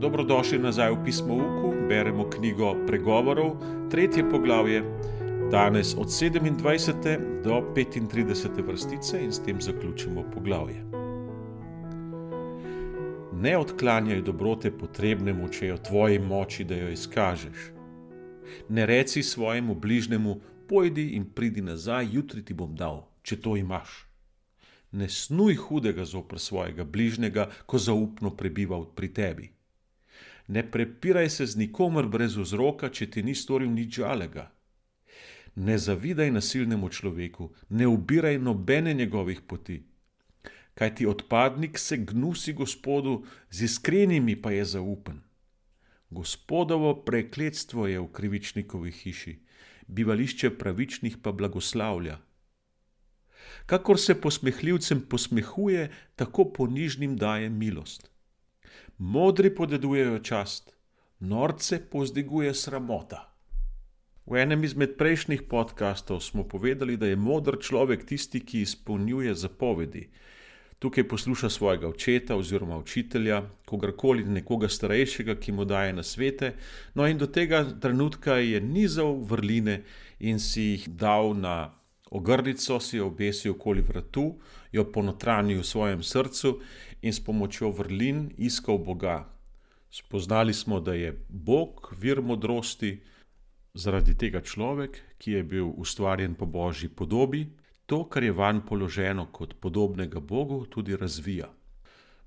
Dobrodošli nazaj v pismo Uku, beremo knjigo Pregovorov, tretje poglavje, danes od 27. do 35. vrstice in s tem zaključimo poglavje. Ne odklanjaj dobrote potrebnemu, če v tvoji moči, da jo izkažeš. Ne reci svojemu bližnjemu, pojdi in pridi nazaj, jutri ti bom dal, če to imaš. Ne snuj hudega zopr svojega bližnjega, ko zaupno prebiva pri tebi. Ne prepiraj se z nikomer brez vzroka, če ti ni storil nič žalega. Ne zavidaj nasilnemu človeku, ne ubiraj nobene njegovih poti. Kaj ti odpadnik se gnusi gospodu, z iskrenimi pa je zaupen. Gospodovo prekletstvo je v krivičnikovi hiši, bivališče pravičnih pa blagoslavlja. Kakor se posmehljivcem posmehuje, tako ponižnim daje milost. Modri podedujejo čast, norce pozdiguje sramota. V enem izmed prejšnjih podkastov smo povedali, da je moder človek tisti, ki izpolnjuje zapovedi. Tukaj posluša svojega očeta oziroma učitelja, kogarkoli nekoga starejšega, ki mu daje na svete. No, in do tega trenutka je nizal vrline in si jih dal na ogrlico, si jo obesil okoli vratu, jo ponotranil v svojem srcu in s pomočjo vrlin iskal Boga. Spoznali smo, da je Bog vir modrosti, zaradi tega človek, ki je bil ustvarjen po božji podobi, to, kar je vanj položeno kot podobnega Bogu, tudi razvija.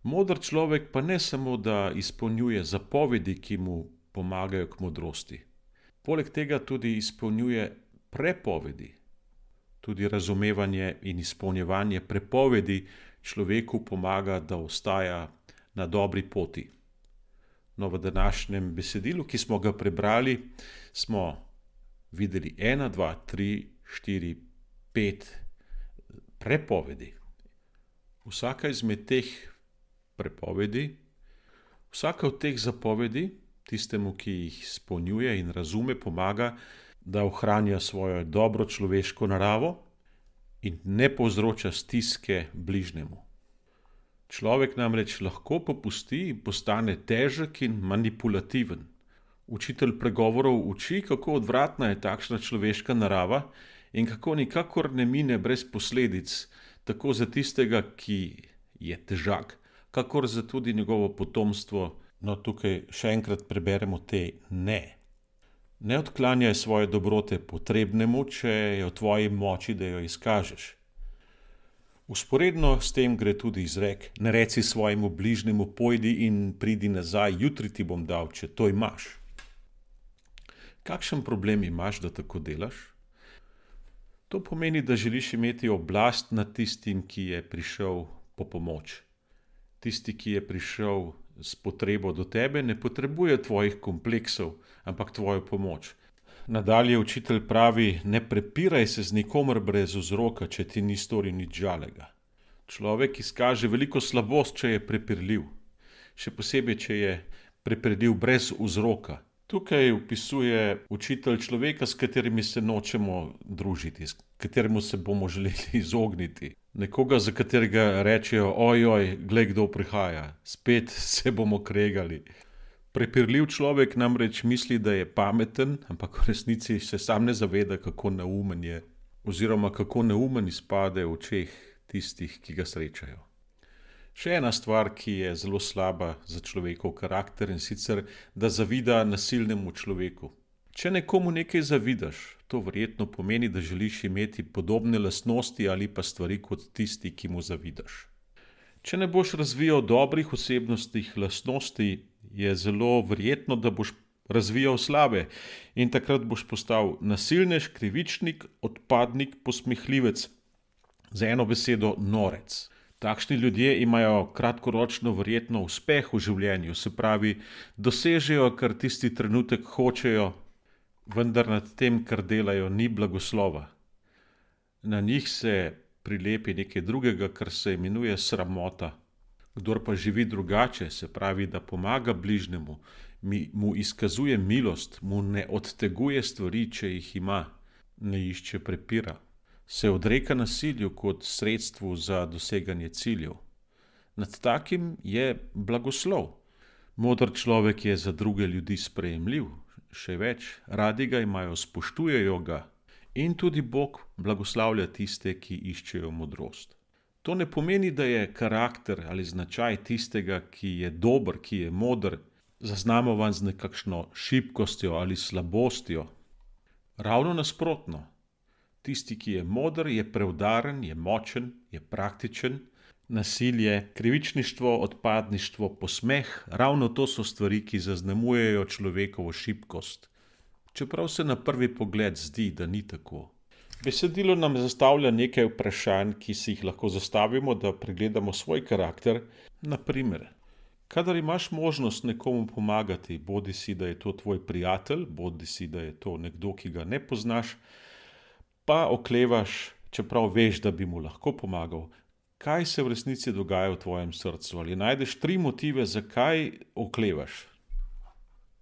Modr človek pa ne samo, da izpolnjuje zapovedi, ki mu pomagajo k modrosti, poleg tega tudi izpolnjuje prepovedi. Tudi razumevanje in izpolnjevanje prepovedi človeku pomaga, da ostaja na dobri poti. No, v današnjem besedilu, ki smo ga prebrali, smo videli ena, dva, tri, štiri, pet prepovedi. Vsaka izmed teh prepovedi, vsaka od teh zapovedi, tistemu, ki jih izpolnjuje in razume, pomaga, da ohranja svojo dobro človeško naravo in ne povzroča stiske bližnjemu. Človek namreč lahko popusti in postane težek in manipulativen. Učitelj pregovorov uči, kako odvratna je takšna človeška narava in kako nikakor ne mine brez posledic, tako za tistega, ki je težak, kakor za tudi njegovo potomstvo. No, tukaj še enkrat preberemo te ne. Ne odklanjaj svoje dobrote potrebnemu, če je v tvoji moči, da jo izkažeš. Usporedno s tem gre tudi izrek: Ne reci svojemu bližnjemu, pojdi in pridi nazaj, jutri ti bom dal, če to imaš. Kakšen problem imaš, da tako delaš? To pomeni, da želiš imeti oblast nad tistim, ki je prišel po pomoč. Tisti, ki je prišel s potrebo do tebe, ne potrebuje tvojih kompleksov, ampak tvojo pomoč. Nadalje učitelj pravi: Ne prepiraj se z nikomer brez vzroka, če ti ni storil nič žalega. Človek izkaže veliko slabost, če je prepirljiv, še posebej, če je prepirljiv brez vzroka. Tukaj opisuje učitelj človeka, s katerimi se nočemo družiti, s katerim se bomo želeli izogniti. Nekoga, za katerega rečejo: ojoj, glej, kdo prihaja, spet se bomo kregali. Prepirljiv človek namreč misli, da je pameten, ampak v resnici se sam ne zaveda, kako neumen je, oziroma kako neumen izpade v očeh tistih, ki ga srečajo. Še ena stvar, ki je zelo slaba za človekov karakter in sicer, da zavida nasilnemu človeku. Če nekomu nekaj zavidaš, to verjetno pomeni, da želiš imeti podobne lastnosti ali pa stvari kot tisti, ki mu zavidaš. Če ne boš razvijal dobrih osebnostnih lastnosti, je zelo verjetno, da boš razvijal slabe in takrat boš postal nasilnež, krivičnik, odpadnik, posmehljivec, za eno besedo norec. Takšni ljudje imajo kratkoročno verjetno uspeh v življenju, se pravi, dosežejo, kar tisti trenutek hočejo, vendar nad tem, kar delajo, ni blagoslova. Na njih se prilepi nekaj drugega, kar se imenuje sramota. Kdor pa živi drugače, se pravi, da pomaga bližnjemu, mu izkazuje milost, mu ne odteguje stvari, če jih ima, ne išče prepira, se odreka nasilju kot sredstvu za doseganje ciljev. Nad takim je blagoslov. Modr človek je za druge ljudi sprejemljiv, še več, radi ga imajo, spoštujejo ga in tudi Bog blagoslavlja tiste, ki iščejo modrost. To ne pomeni, da je karakter ali značaj tistega, ki je dober, ki je modr, zaznamovan z nekakšno šibkostjo ali slabostjo. Ravno nasprotno. Tisti, ki je modr, je preudaren, je močen, je praktičen. Nasilje, krivičništvo, odpadništvo, posmeh, ravno to so stvari, ki zaznamujejo človekovo šibkost. Čeprav se na prvi pogled zdi, da ni tako. Besedilo nam zastavlja nekaj vprašanj, ki si jih lahko zastavimo, da pregledamo svoj karakter. Naprimer, kadar imaš možnost nekomu pomagati, bodi si, da je to tvoj prijatelj, bodi si, da je to nekdo, ki ga ne poznaš, pa oklevaš, čeprav veš, da bi mu lahko pomagal. Kaj se v resnici dogaja v tvojem srcu? Ali najdeš tri motive, zakaj oklevaš?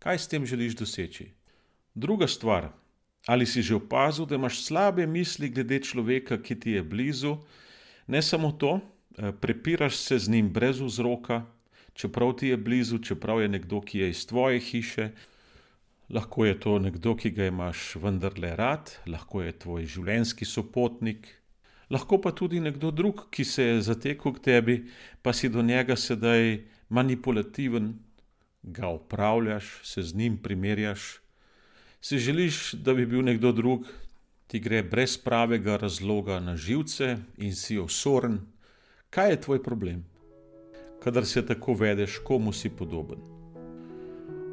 Kaj s tem želiš doseči? Druga stvar, ali si že opazil, da imaš slabe misli glede človeka, ki ti je blizu? Ne samo to, eh, prepiraš se z njim brez vzroka, čeprav ti je blizu, čeprav je nekdo, ki je iz tvoje hiše, lahko je to nekdo, ki ga imaš vendarle rad, lahko je tvoj življenjski sopotnik, lahko pa tudi nekdo drug, ki se je zatekel k tebi, pa si do njega sedaj manipulativen, ga upravljaš, se z njim primerjaš. Si želiš, da bi bil nekdo drug, ti gre brez pravega razloga na živce in si osoren. Kaj je tvoj problem? Kadar se tako vedeš, komu si podoben?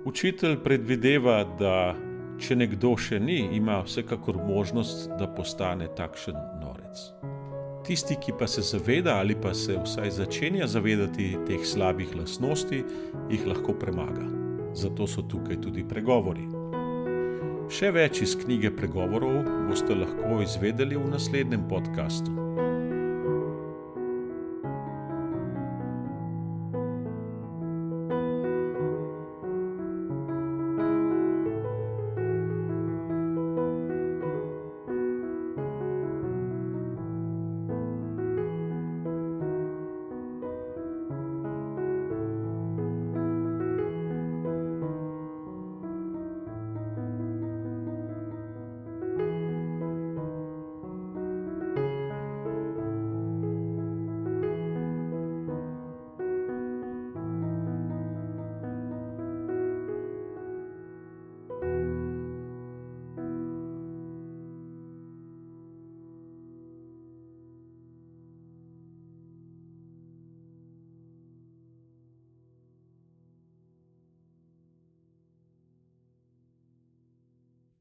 Učitelj predvideva, da če nekdo še ni, ima vsekakor možnost, da postane takšen norec. Tisti, ki pa se zaveda ali pa se vsaj začenja zavedati teh slabih lastnosti, jih lahko premaga. Zato so tukaj tudi pregovori. Še več iz knjige pregovorov boste lahko izvedeli v naslednjem podkastu.